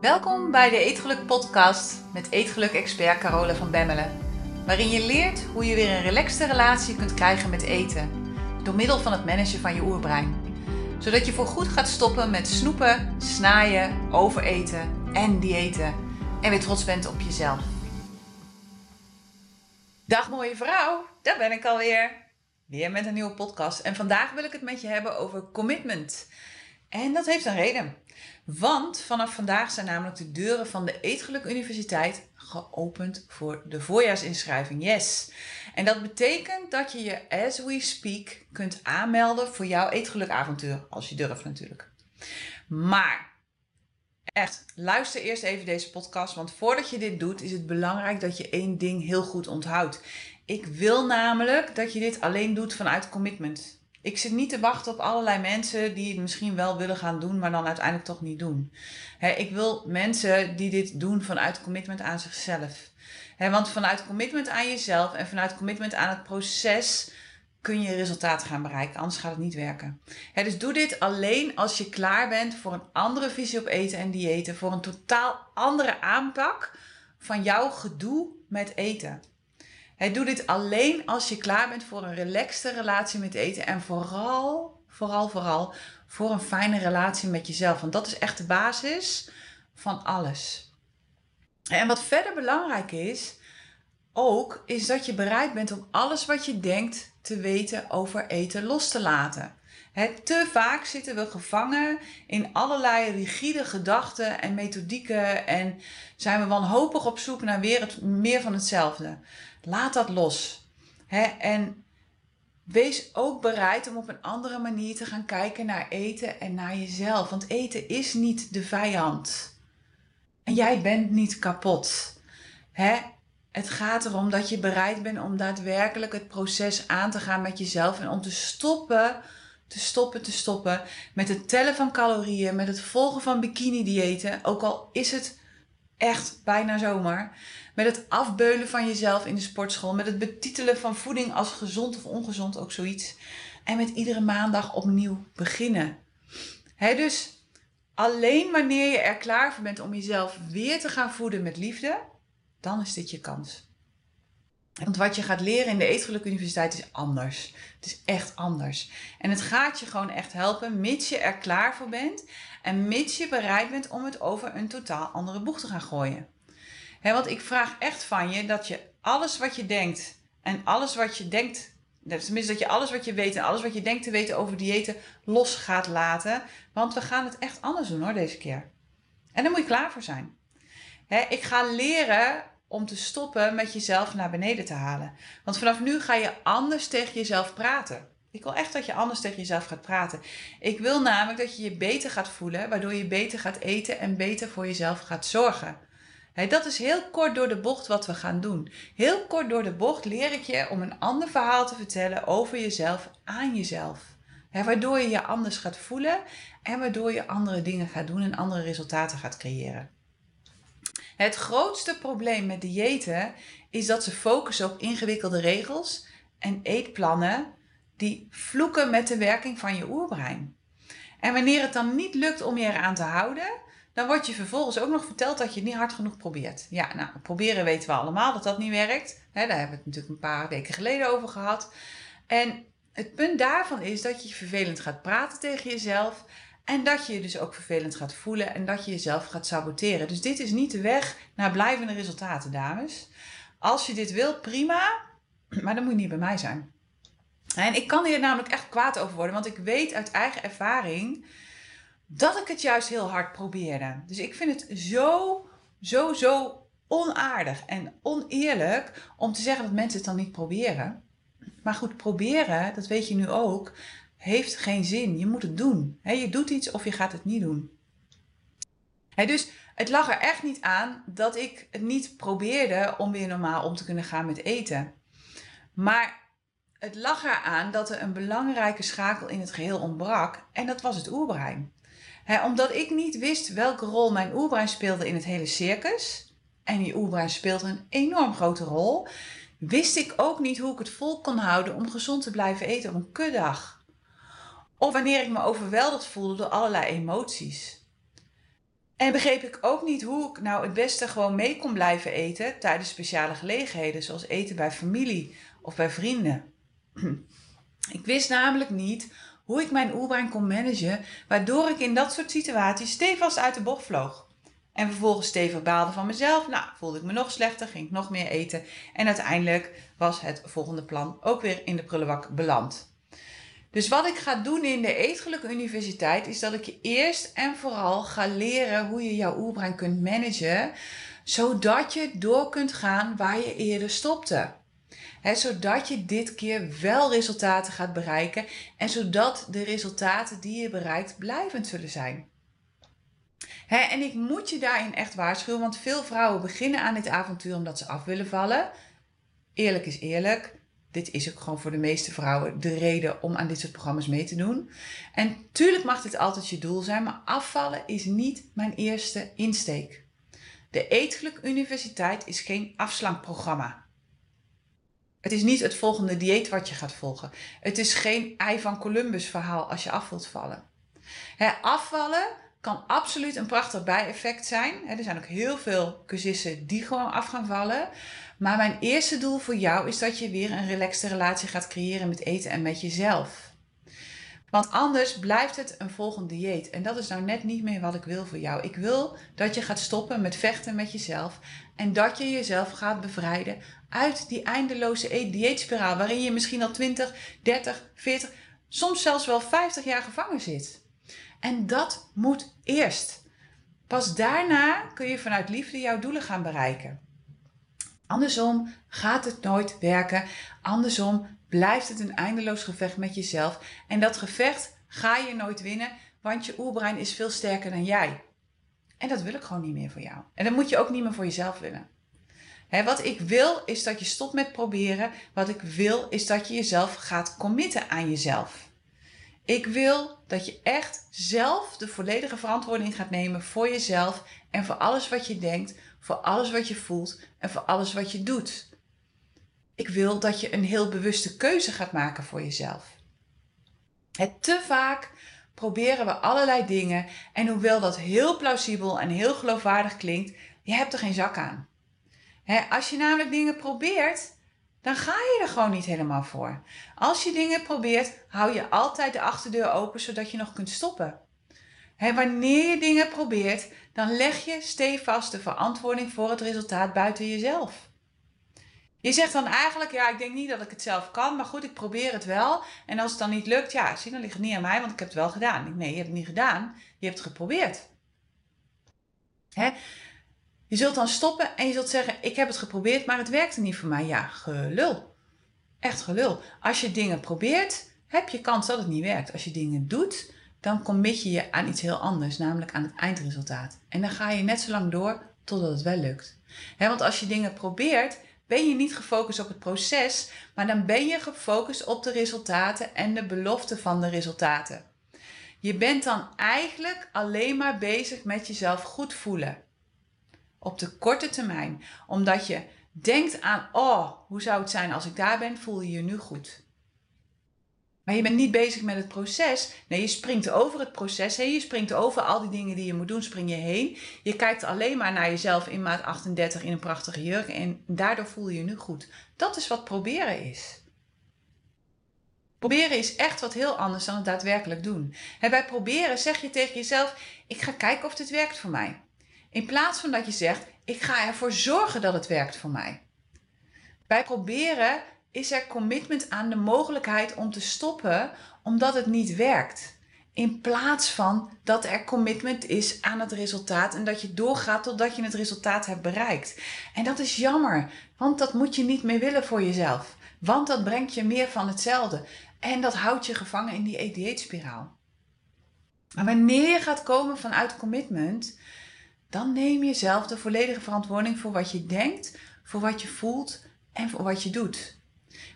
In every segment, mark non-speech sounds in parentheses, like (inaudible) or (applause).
Welkom bij de Eetgeluk podcast met Eetgeluk-expert Carole van Bemmelen. Waarin je leert hoe je weer een relaxte relatie kunt krijgen met eten. Door middel van het managen van je oerbrein. Zodat je voorgoed gaat stoppen met snoepen, snaaien, overeten en diëten. En weer trots bent op jezelf. Dag mooie vrouw, daar ben ik alweer. Weer met een nieuwe podcast. En vandaag wil ik het met je hebben over commitment. En dat heeft een reden. Want vanaf vandaag zijn namelijk de deuren van de Eetgeluk Universiteit geopend voor de voorjaarsinschrijving. Yes. En dat betekent dat je je as we speak kunt aanmelden voor jouw eetgelukavontuur. Als je durft natuurlijk. Maar echt, luister eerst even deze podcast. Want voordat je dit doet, is het belangrijk dat je één ding heel goed onthoudt. Ik wil namelijk dat je dit alleen doet vanuit commitment. Ik zit niet te wachten op allerlei mensen die het misschien wel willen gaan doen, maar dan uiteindelijk toch niet doen. ik wil mensen die dit doen vanuit commitment aan zichzelf. want vanuit commitment aan jezelf en vanuit commitment aan het proces kun je resultaten gaan bereiken. Anders gaat het niet werken. dus doe dit alleen als je klaar bent voor een andere visie op eten en diëten. Voor een totaal andere aanpak van jouw gedoe met eten. He, doe dit alleen als je klaar bent voor een relaxte relatie met eten. En vooral, vooral, vooral voor een fijne relatie met jezelf. Want dat is echt de basis van alles. En wat verder belangrijk is, ook, is dat je bereid bent om alles wat je denkt te weten over eten los te laten. te vaak zitten we gevangen in allerlei rigide gedachten en methodieken en zijn we wanhopig op zoek naar weer het, meer van hetzelfde. Laat dat los. En wees ook bereid om op een andere manier te gaan kijken naar eten en naar jezelf. Want eten is niet de vijand. En jij bent niet kapot. Het gaat erom dat je bereid bent om daadwerkelijk het proces aan te gaan met jezelf en om te stoppen, te stoppen, te stoppen met het tellen van calorieën, met het volgen van bikini-diëten, ook al is het echt bijna zomaar. Met het afbeulen van jezelf in de sportschool, met het betitelen van voeding als gezond of ongezond, ook zoiets. En met iedere maandag opnieuw beginnen. dus alleen wanneer je er klaar voor bent om jezelf weer te gaan voeden met liefde, dan is dit je kans. Want wat je gaat leren in de Eetgeluk Universiteit is anders. Het is echt anders. En het gaat je gewoon echt helpen, mits je er klaar voor bent. En mits je bereid bent om het over een totaal andere boeg te gaan gooien. Want ik vraag echt van je dat je alles wat je denkt en alles wat je denkt, tenminste dat je alles wat je weet en alles wat je denkt te weten over diëten los gaat laten. Want we gaan het echt anders doen hoor deze keer. En daar moet je klaar voor zijn. ik ga leren om te stoppen met jezelf naar beneden te halen. Want vanaf nu ga je anders tegen jezelf praten. Ik wil echt dat je anders tegen jezelf gaat praten. Ik wil namelijk dat je je beter gaat voelen, waardoor je beter gaat eten en beter voor jezelf gaat zorgen. Dat is heel kort door de bocht wat we gaan doen. Heel kort door de bocht leer ik je om een ander verhaal te vertellen over jezelf aan jezelf. waardoor je je anders gaat voelen en waardoor je andere dingen gaat doen en andere resultaten gaat creëren. Het grootste probleem met diëten is dat ze focussen op ingewikkelde regels en eetplannen die vloeken met de werking van je oerbrein. En wanneer het dan niet lukt om je eraan te houden, dan wordt je vervolgens ook nog verteld dat je het niet hard genoeg probeert. Ja, nou, proberen weten we allemaal dat dat niet werkt. daar hebben we het natuurlijk een paar weken geleden over gehad. En het punt daarvan is dat je vervelend gaat praten tegen jezelf en dat je je dus ook vervelend gaat voelen en dat je jezelf gaat saboteren. Dus dit is niet de weg naar blijvende resultaten, dames. Als je dit wilt, prima, maar dan moet je niet bij mij zijn. En ik kan hier namelijk echt kwaad over worden, want ik weet uit eigen ervaring dat ik het juist heel hard probeerde. Dus ik vind het zo, zo, zo onaardig en oneerlijk om te zeggen dat mensen het dan niet proberen. Maar goed, proberen, dat weet je nu ook, heeft geen zin. Je moet het doen. je doet iets of je gaat het niet doen. dus het lag er echt niet aan dat ik het niet probeerde om weer normaal om te kunnen gaan met eten. Maar het lag eraan dat er een belangrijke schakel in het geheel ontbrak en dat was het oerbrein. Omdat ik niet wist welke rol mijn oerbrein speelde in het hele circus, en die oerbrein speelt een enorm grote rol, wist ik ook niet hoe ik het vol kon houden om gezond te blijven eten op een kuddag. Of wanneer ik me overweldigd voelde door allerlei emoties. En begreep ik ook niet hoe ik nou het beste gewoon mee kon blijven eten tijdens speciale gelegenheden, zoals eten bij familie of bij vrienden. (clears throat) Ik wist namelijk niet hoe ik mijn oerbrein kon managen, waardoor ik in dat soort situaties stevast uit de bocht vloog. En vervolgens stevig baalde van mezelf. Nou, voelde ik me nog slechter, ging ik nog meer eten. En uiteindelijk was het volgende plan ook weer in de prullenbak beland. Dus wat ik ga doen in de Eetgeluk Universiteit is dat ik je eerst en vooral ga leren hoe je jouw oerbrein kunt managen, zodat je door kunt gaan waar je eerder stopte. Zodat je dit keer wel resultaten gaat bereiken en zodat de resultaten die je bereikt blijvend zullen zijn. en ik moet je daarin echt waarschuwen, want veel vrouwen beginnen aan dit avontuur omdat ze af willen vallen. Eerlijk is eerlijk dit is ook gewoon voor de meeste vrouwen de reden om aan dit soort programma's mee te doen. En tuurlijk mag dit altijd je doel zijn, maar afvallen is niet mijn eerste insteek. De Eetgeluk Universiteit is geen afslankprogramma. Het is niet het volgende dieet wat je gaat volgen. Het is geen ei van Columbus verhaal als je af wilt vallen. afvallen kan absoluut een prachtig bijeffect zijn. er zijn ook heel veel cursisten die gewoon af gaan vallen. Maar mijn eerste doel voor jou is dat je weer een relaxte relatie gaat creëren met eten en met jezelf. Want anders blijft het een volgend dieet. En dat is nou net niet meer wat ik wil voor jou. Ik wil dat je gaat stoppen met vechten met jezelf. En dat je jezelf gaat bevrijden uit die eindeloze dieetspiraal. Waarin je misschien al 20, 30, 40, soms zelfs wel 50 jaar gevangen zit. En dat moet eerst. Pas daarna kun je vanuit liefde jouw doelen gaan bereiken. Andersom gaat het nooit werken. Andersom blijft het een eindeloos gevecht met jezelf. En dat gevecht ga je nooit winnen, want je oerbrein is veel sterker dan jij. En dat wil ik gewoon niet meer voor jou. En dat moet je ook niet meer voor jezelf willen. wat ik wil is dat je stopt met proberen. Wat ik wil is dat je jezelf gaat committen aan jezelf. Ik wil dat je echt zelf de volledige verantwoording gaat nemen voor jezelf en voor alles wat je denkt, voor alles wat je voelt en voor alles wat je doet. Ik wil dat je een heel bewuste keuze gaat maken voor jezelf. Te vaak proberen we allerlei dingen en hoewel dat heel plausibel en heel geloofwaardig klinkt, je hebt er geen zak aan. als je namelijk dingen probeert, dan ga je er gewoon niet helemaal voor. Als je dingen probeert, hou je altijd de achterdeur open zodat je nog kunt stoppen. wanneer je dingen probeert, dan leg je stevast de verantwoording voor het resultaat buiten jezelf. Je zegt dan eigenlijk, ja, ik denk niet dat ik het zelf kan, maar goed, ik probeer het wel. En als het dan niet lukt, ja, zie, dan ligt het niet aan mij, want ik heb het wel gedaan. Nee, je hebt het niet gedaan, je hebt het geprobeerd. Hè? Je zult dan stoppen en je zult zeggen: Ik heb het geprobeerd, maar het werkte niet voor mij. Ja, gelul. Echt gelul. Als je dingen probeert, heb je kans dat het niet werkt. Als je dingen doet, dan commit je je aan iets heel anders, namelijk aan het eindresultaat. En dan ga je net zo lang door totdat het wel lukt. want als je dingen probeert, ben je niet gefocust op het proces, maar dan ben je gefocust op de resultaten en de belofte van de resultaten. Je bent dan eigenlijk alleen maar bezig met jezelf goed voelen op de korte termijn. Omdat je denkt aan, oh, hoe zou het zijn als ik daar ben, voel je je nu goed. Maar je bent niet bezig met het proces. Nee, je springt over het proces heen. Je springt over al die dingen die je moet doen, spring je heen. Je kijkt alleen maar naar jezelf in maat 38 in een prachtige jurk. En daardoor voel je je nu goed. Dat is wat proberen is. Proberen is echt wat heel anders dan het daadwerkelijk doen. En bij proberen zeg je tegen jezelf: ik ga kijken of dit werkt voor mij. In plaats van dat je zegt, ik ga ervoor zorgen dat het werkt voor mij. Bij proberen is er commitment aan de mogelijkheid om te stoppen omdat het niet werkt. In plaats van dat er commitment is aan het resultaat en dat je doorgaat totdat je het resultaat hebt bereikt. En dat is jammer, want dat moet je niet meer willen voor jezelf. Want dat brengt je meer van hetzelfde. En dat houdt je gevangen in die dieetspiraal. Maar wanneer je gaat komen vanuit commitment, dan neem je zelf de volledige verantwoording voor wat je denkt, voor wat je voelt en voor wat je doet.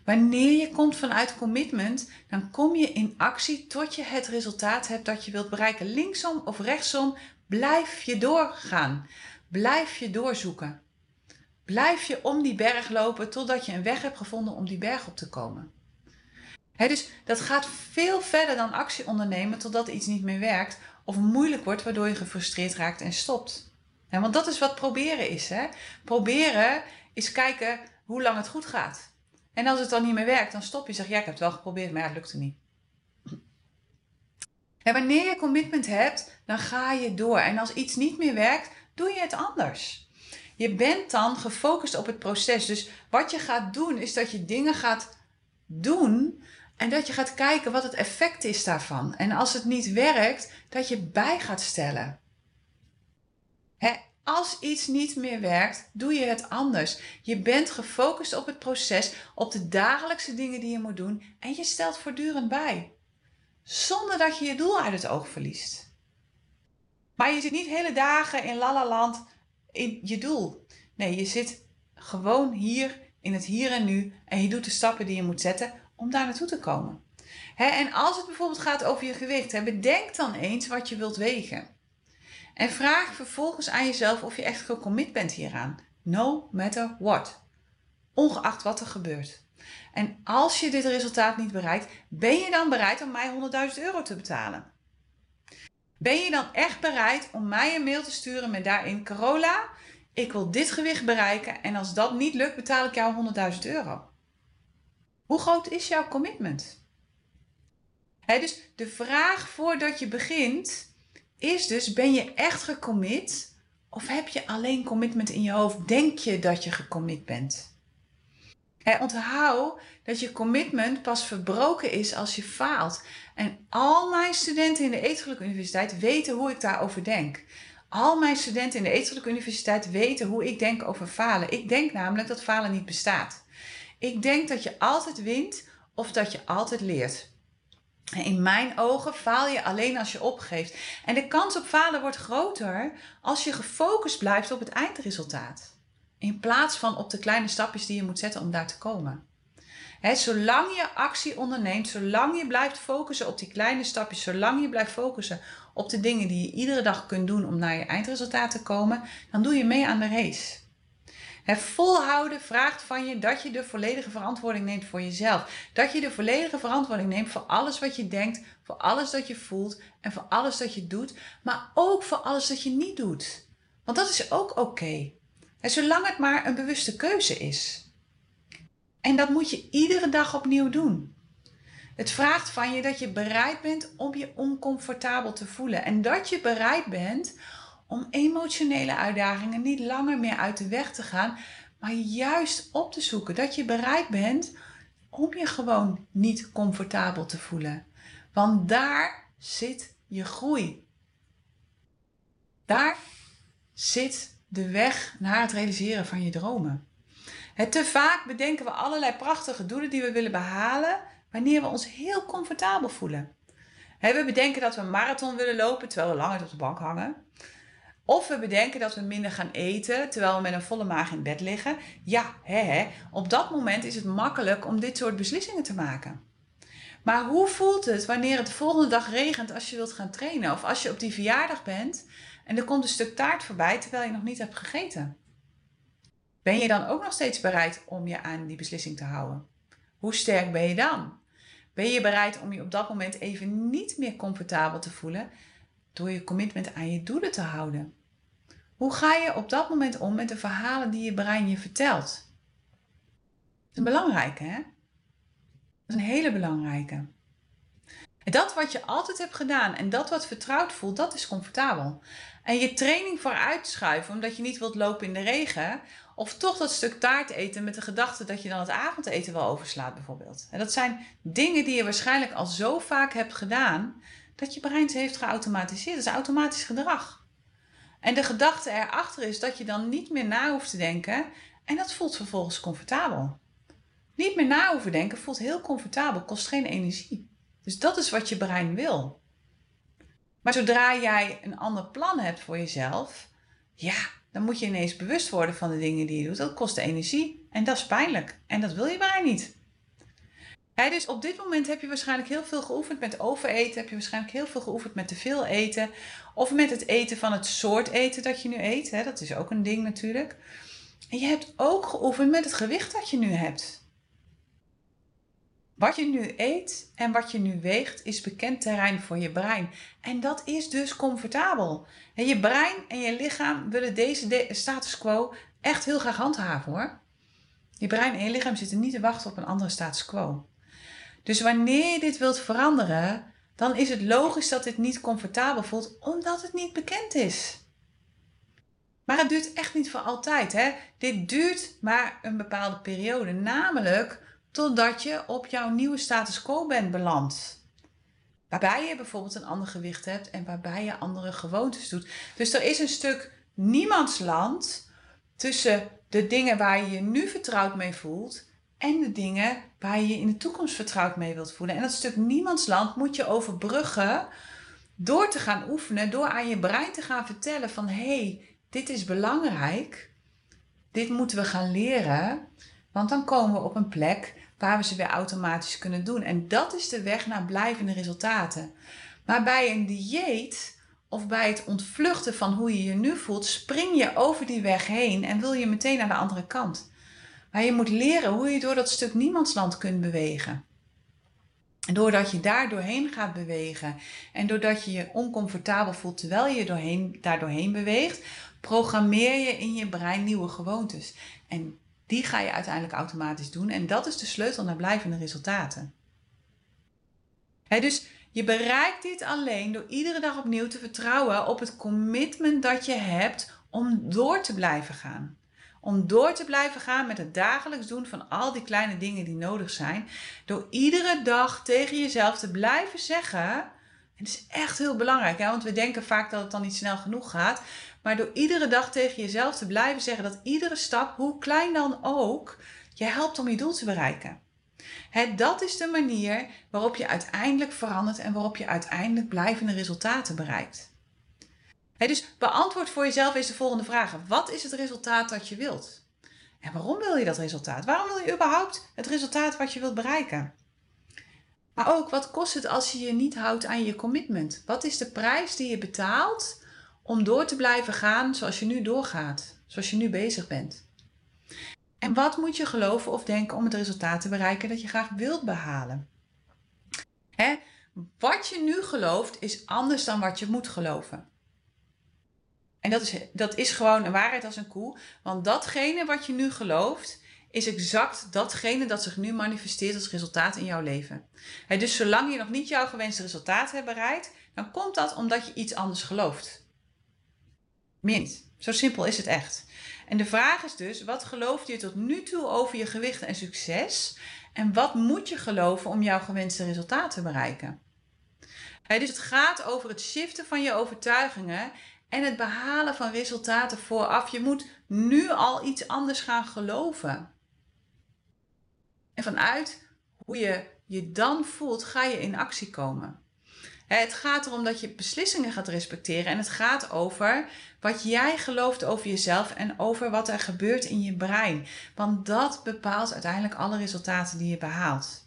Wanneer je komt vanuit commitment, dan kom je in actie tot je het resultaat hebt dat je wilt bereiken. Linksom of rechtsom, blijf je doorgaan. Blijf je doorzoeken. Blijf je om die berg lopen totdat je een weg hebt gevonden om die berg op te komen. dus dat gaat veel verder dan actie ondernemen totdat iets niet meer werkt of moeilijk wordt, waardoor je gefrustreerd raakt en stopt. want dat is wat proberen is. Proberen is kijken hoe lang het goed gaat. En als het dan niet meer werkt, dan stop je. Zeg, ja, ik heb het wel geprobeerd, maar ja, het lukte niet. En wanneer je commitment hebt, dan ga je door. En als iets niet meer werkt, doe je het anders. Je bent dan gefocust op het proces. Dus wat je gaat doen, is dat je dingen gaat doen en dat je gaat kijken wat het effect is daarvan. En als het niet werkt, dat je bij gaat stellen. Als iets niet meer werkt, doe je het anders. Je bent gefocust op het proces, op de dagelijkse dingen die je moet doen en je stelt voortdurend bij. Zonder dat je je doel uit het oog verliest. Maar je zit niet hele dagen in lalaland in je doel. Nee, je zit gewoon hier in het hier en nu en je doet de stappen die je moet zetten om daar naartoe te komen. en als het bijvoorbeeld gaat over je gewicht, bedenk dan eens wat je wilt wegen. En vraag vervolgens aan jezelf of je echt gecommit bent hieraan. No matter what. Ongeacht wat er gebeurt. En als je dit resultaat niet bereikt, ben je dan bereid om mij 100.000 euro te betalen? Ben je dan echt bereid om mij een mail te sturen met daarin Carola, ik wil dit gewicht bereiken en als dat niet lukt, betaal ik jou 100.000 euro? Hoe groot is jouw commitment? dus de vraag voordat je begint is dus: ben je echt gecommit? Of heb je alleen commitment in je hoofd? Denk je dat je gecommit bent? He, onthoud dat je commitment pas verbroken is als je faalt. En al mijn studenten in de Eetgelijke Universiteit weten hoe ik daarover denk. Al mijn studenten in de Eetgelijke Universiteit weten hoe ik denk over falen. Ik denk namelijk dat falen niet bestaat. Ik denk dat je altijd wint of dat je altijd leert. In mijn ogen faal je alleen als je opgeeft. En de kans op falen wordt groter als je gefocust blijft op het eindresultaat. In plaats van op de kleine stapjes die je moet zetten om daar te komen. zolang je actie onderneemt, zolang je blijft focussen op die kleine stapjes, zolang je blijft focussen op de dingen die je iedere dag kunt doen om naar je eindresultaat te komen, dan doe je mee aan de race. Het volhouden vraagt van je dat je de volledige verantwoording neemt voor jezelf. Dat je de volledige verantwoording neemt voor alles wat je denkt, voor alles dat je voelt en voor alles dat je doet, maar ook voor alles dat je niet doet. Want dat is ook oké. En zolang het maar een bewuste keuze is. En dat moet je iedere dag opnieuw doen. Het vraagt van je dat je bereid bent om je oncomfortabel te voelen. En dat je bereid bent om emotionele uitdagingen niet langer meer uit de weg te gaan, maar juist op te zoeken. Dat je bereid bent om je gewoon niet comfortabel te voelen. Want daar zit je groei. Daar zit de weg naar het realiseren van je dromen. Het te vaak bedenken we allerlei prachtige doelen die we willen behalen wanneer we ons heel comfortabel voelen. We bedenken dat we een marathon willen lopen terwijl we langer op de bank hangen. Of we bedenken dat we minder gaan eten terwijl we met een volle maag in bed liggen. Ja, hè, op dat moment is het makkelijk om dit soort beslissingen te maken. Maar hoe voelt het wanneer het de volgende dag regent als je wilt gaan trainen? Of als je op die verjaardag bent en er komt een stuk taart voorbij terwijl je nog niet hebt gegeten? Ben je dan ook nog steeds bereid om je aan die beslissing te houden? Hoe sterk ben je dan? Ben je bereid om je op dat moment even niet meer comfortabel te voelen door je commitment aan je doelen te houden? Hoe ga je op dat moment om met de verhalen die je brein je vertelt? Dat is een belangrijke, hè? Dat is een hele belangrijke. Dat wat je altijd hebt gedaan en dat wat vertrouwd voelt, dat is comfortabel. En je training vooruitschuiven omdat je niet wilt lopen in de regen, of toch dat stuk taart eten met de gedachte dat je dan het avondeten wel overslaat, bijvoorbeeld. En dat zijn dingen die je waarschijnlijk al zo vaak hebt gedaan, dat je brein ze heeft geautomatiseerd. Dat is automatisch gedrag. En de gedachte erachter is dat je dan niet meer na hoeft te denken en dat voelt vervolgens comfortabel. Niet meer na hoeven denken voelt heel comfortabel, kost geen energie. Dus dat is wat je brein wil. Maar zodra jij een ander plan hebt voor jezelf, ja, dan moet je ineens bewust worden van de dingen die je doet. Dat kost energie en dat is pijnlijk. En dat wil je brein niet. Dus op dit moment heb je waarschijnlijk heel veel geoefend met overeten. Heb je waarschijnlijk heel veel geoefend met te veel eten. Of met het eten van het soort eten dat je nu eet. dat is ook een ding natuurlijk. En je hebt ook geoefend met het gewicht dat je nu hebt. Wat je nu eet en wat je nu weegt is bekend terrein voor je brein. En dat is dus comfortabel. Je brein en je lichaam willen deze status quo echt heel graag handhaven hoor. Je brein en je lichaam zitten niet te wachten op een andere status quo. Dus wanneer je dit wilt veranderen, dan is het logisch dat dit niet comfortabel voelt, omdat het niet bekend is. Maar het duurt echt niet voor altijd. Hè? Dit duurt maar een bepaalde periode, namelijk totdat je op jouw nieuwe status quo bent beland. Waarbij je bijvoorbeeld een ander gewicht hebt en waarbij je andere gewoontes doet. Dus er is een stuk niemandsland tussen de dingen waar je je nu vertrouwd mee voelt en de dingen waar je je in de toekomst vertrouwd mee wilt voelen. En dat stuk niemandsland moet je overbruggen door te gaan oefenen, door aan je brein te gaan vertellen van hé, hey, dit is belangrijk, dit moeten we gaan leren, want dan komen we op een plek waar we ze weer automatisch kunnen doen. En dat is de weg naar blijvende resultaten. Maar bij een dieet of bij het ontvluchten van hoe je je nu voelt, spring je over die weg heen en wil je meteen naar de andere kant. Maar je moet leren hoe je door dat stuk niemandsland kunt bewegen. En doordat je daar doorheen gaat bewegen en doordat je je oncomfortabel voelt terwijl je doorheen, daar doorheen beweegt, programmeer je in je brein nieuwe gewoontes. En die ga je uiteindelijk automatisch doen. En dat is de sleutel naar blijvende resultaten. dus je bereikt dit alleen door iedere dag opnieuw te vertrouwen op het commitment dat je hebt om door te blijven gaan. Om door te blijven gaan met het dagelijks doen van al die kleine dingen die nodig zijn. Door iedere dag tegen jezelf te blijven zeggen. En het is echt heel belangrijk, hè? want we denken vaak dat het dan niet snel genoeg gaat. Maar door iedere dag tegen jezelf te blijven zeggen dat iedere stap, hoe klein dan ook, je helpt om je doel te bereiken. Dat is de manier waarop je uiteindelijk verandert en waarop je uiteindelijk blijvende resultaten bereikt. Dus beantwoord voor jezelf eens de volgende vragen. Wat is het resultaat dat je wilt? En waarom wil je dat resultaat? Waarom wil je überhaupt het resultaat wat je wilt bereiken? Maar ook, wat kost het als je je niet houdt aan je commitment? Wat is de prijs die je betaalt om door te blijven gaan zoals je nu doorgaat, zoals je nu bezig bent. En wat moet je geloven of denken om het resultaat te bereiken dat je graag wilt behalen? Wat je nu gelooft is anders dan wat je moet geloven. En dat is, dat is gewoon een waarheid als een koe. Want datgene wat je nu gelooft, is exact datgene dat zich nu manifesteert als resultaat in jouw leven. dus zolang je nog niet jouw gewenste resultaat hebt bereikt, dan komt dat omdat je iets anders gelooft. Mint. Zo simpel is het echt. En de vraag is dus, wat geloofde je tot nu toe over je gewicht en succes? En wat moet je geloven om jouw gewenste resultaat te bereiken? dus het gaat over het shiften van je overtuigingen en het behalen van resultaten vooraf. Je moet nu al iets anders gaan geloven. En vanuit hoe je je dan voelt, ga je in actie komen. Het gaat erom dat je beslissingen gaat respecteren en het gaat over wat jij gelooft over jezelf en over wat er gebeurt in je brein. Want dat bepaalt uiteindelijk alle resultaten die je behaalt.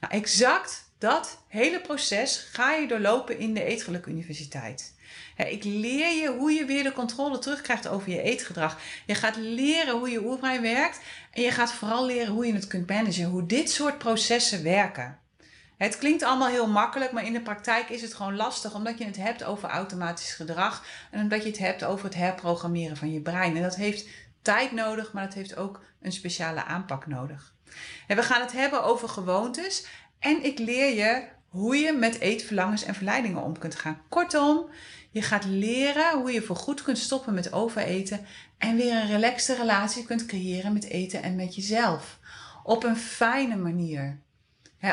Nou, exact dat hele proces ga je doorlopen in de Eetgeluk Universiteit. Ik leer je hoe je weer de controle terugkrijgt over je eetgedrag. Je gaat leren hoe je oerbrein werkt en je gaat vooral leren hoe je het kunt managen, hoe dit soort processen werken. Het klinkt allemaal heel makkelijk, maar in de praktijk is het gewoon lastig omdat je het hebt over automatisch gedrag en omdat je het hebt over het herprogrammeren van je brein. En dat heeft tijd nodig, maar dat heeft ook een speciale aanpak nodig. En we gaan het hebben over gewoontes en ik leer je hoe je met eetverlangens en verleidingen om kunt gaan. Kortom, je gaat leren hoe je voorgoed kunt stoppen met overeten en weer een relaxte relatie kunt creëren met eten en met jezelf. Op een fijne manier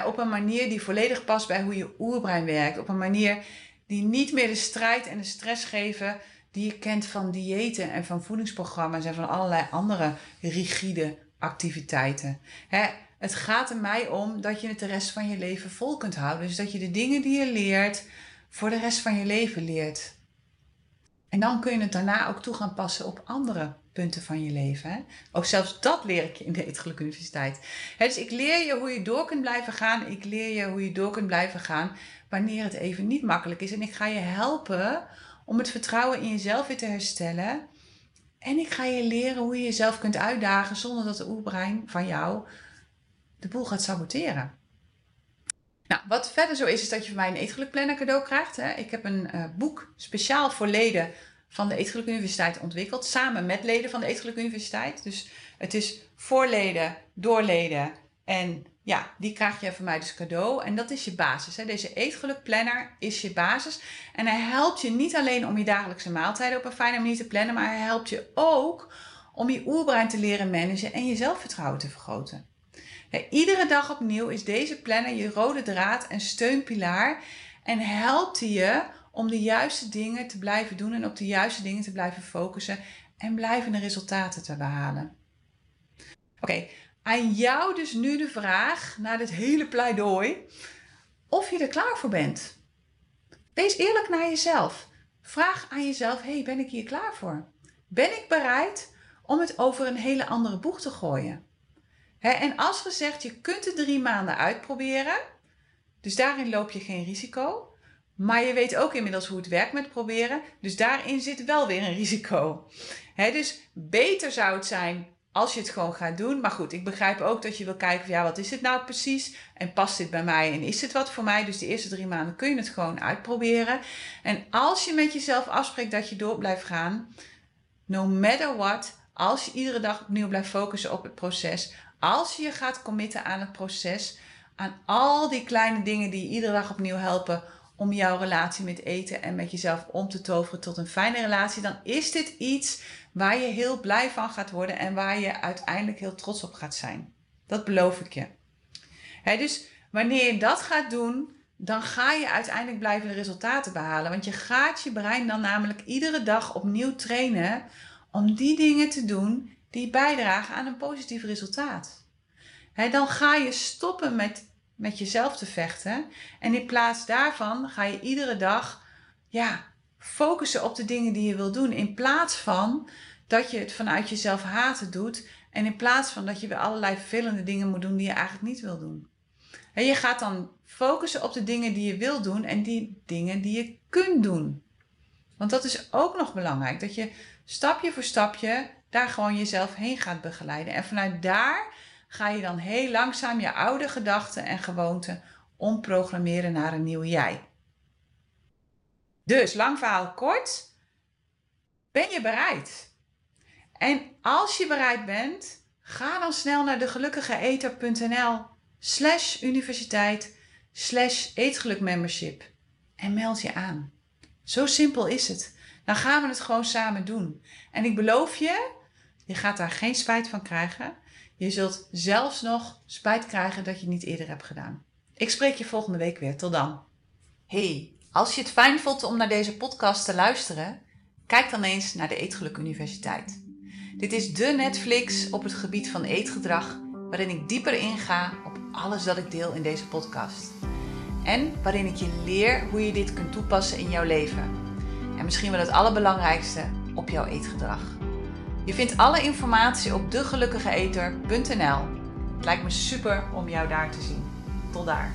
op een manier die volledig past bij hoe je oerbrein werkt. Op een manier die niet meer de strijd en de stress geven die je kent van diëten en van voedingsprogramma's en van allerlei andere rigide activiteiten. het gaat er mij om dat je het de rest van je leven vol kunt houden. Dus dat je de dingen die je leert voor de rest van je leven leert. En dan kun je het daarna ook toe gaan passen op andere punten van je leven. Hè? Ook zelfs dat leer ik je in de Eetgeluk Universiteit. dus ik leer je hoe je door kunt blijven gaan. Ik leer je hoe je door kunt blijven gaan wanneer het even niet makkelijk is. En ik ga je helpen om het vertrouwen in jezelf weer te herstellen. En ik ga je leren hoe je jezelf kunt uitdagen zonder dat de oerbrein van jou de boel gaat saboteren. Nou, wat verder zo is, is dat je van mij een eetgeluk planner cadeau krijgt. Hè. Ik heb een uh, boek speciaal voor leden van de Eetgeluk Universiteit ontwikkeld. Samen met leden van de Eetgeluk Universiteit. Dus het is voor leden, door leden. En ja, die krijg je van mij dus cadeau. En dat is je basis. Hè. Deze Eetgeluk Planner is je basis. En hij helpt je niet alleen om je dagelijkse maaltijden op een fijne manier te plannen. Maar hij helpt je ook om je oerbrein te leren managen en je zelfvertrouwen te vergroten. Iedere dag opnieuw is deze planner je rode draad en steunpilaar en helpt je om de juiste dingen te blijven doen en op de juiste dingen te blijven focussen en blijvende resultaten te behalen. Oké, aan jou dus nu de vraag naar dit hele pleidooi of je er klaar voor bent. Wees eerlijk naar jezelf. Vraag aan jezelf: hey, ben ik hier klaar voor? Ben ik bereid om het over een hele andere boeg te gooien? En als gezegd, je kunt het drie maanden uitproberen. Dus daarin loop je geen risico. Maar je weet ook inmiddels hoe het werkt met proberen. Dus daarin zit wel weer een risico. dus beter zou het zijn als je het gewoon gaat doen. Maar goed, ik begrijp ook dat je wil kijken ja, wat is het nou precies? En past dit bij mij en is het wat voor mij? Dus de eerste drie maanden kun je het gewoon uitproberen. En als je met jezelf afspreekt dat je door blijft gaan, no matter what, als je iedere dag opnieuw blijft focussen op het proces, als je je gaat committen aan het proces, aan al die kleine dingen die je iedere dag opnieuw helpen om jouw relatie met eten en met jezelf om te toveren tot een fijne relatie, dan is dit iets waar je heel blij van gaat worden en waar je uiteindelijk heel trots op gaat zijn. Dat beloof ik je. dus wanneer je dat gaat doen, dan ga je uiteindelijk blijvende resultaten behalen. Want je gaat je brein dan namelijk iedere dag opnieuw trainen om die dingen te doen die bijdragen aan een positief resultaat. dan ga je stoppen met met jezelf te vechten. En in plaats daarvan ga je iedere dag ja, focussen op de dingen die je wil doen. In plaats van dat je het vanuit jezelf haten doet. En in plaats van dat je weer allerlei vervelende dingen moet doen die je eigenlijk niet wil doen. En je gaat dan focussen op de dingen die je wil doen en die dingen die je kunt doen. Want dat is ook nog belangrijk. Dat je stapje voor stapje daar gewoon jezelf heen gaat begeleiden. En vanuit daar ga je dan heel langzaam je oude gedachten en gewoonten omprogrammeren naar een nieuw jij. Dus, lang verhaal kort, ben je bereid? En als je bereid bent, ga dan snel naar degelukkigeeter.nl slash universiteit slash eetgelukmembership en meld je aan. Zo simpel is het. Dan gaan we het gewoon samen doen. En ik beloof je, je gaat daar geen spijt van krijgen. Je zult zelfs nog spijt krijgen dat je het niet eerder hebt gedaan. Ik spreek je volgende week weer. Tot dan. Hey, als je het fijn vond om naar deze podcast te luisteren, kijk dan eens naar de Eetgeluk Universiteit. Dit is de Netflix op het gebied van eetgedrag, waarin ik dieper inga op alles dat ik deel in deze podcast. En waarin ik je leer hoe je dit kunt toepassen in jouw leven. En misschien wel het allerbelangrijkste, op jouw eetgedrag. Je vindt alle informatie op degelukkigeeter.nl. Het lijkt me super om jou daar te zien. Tot daar.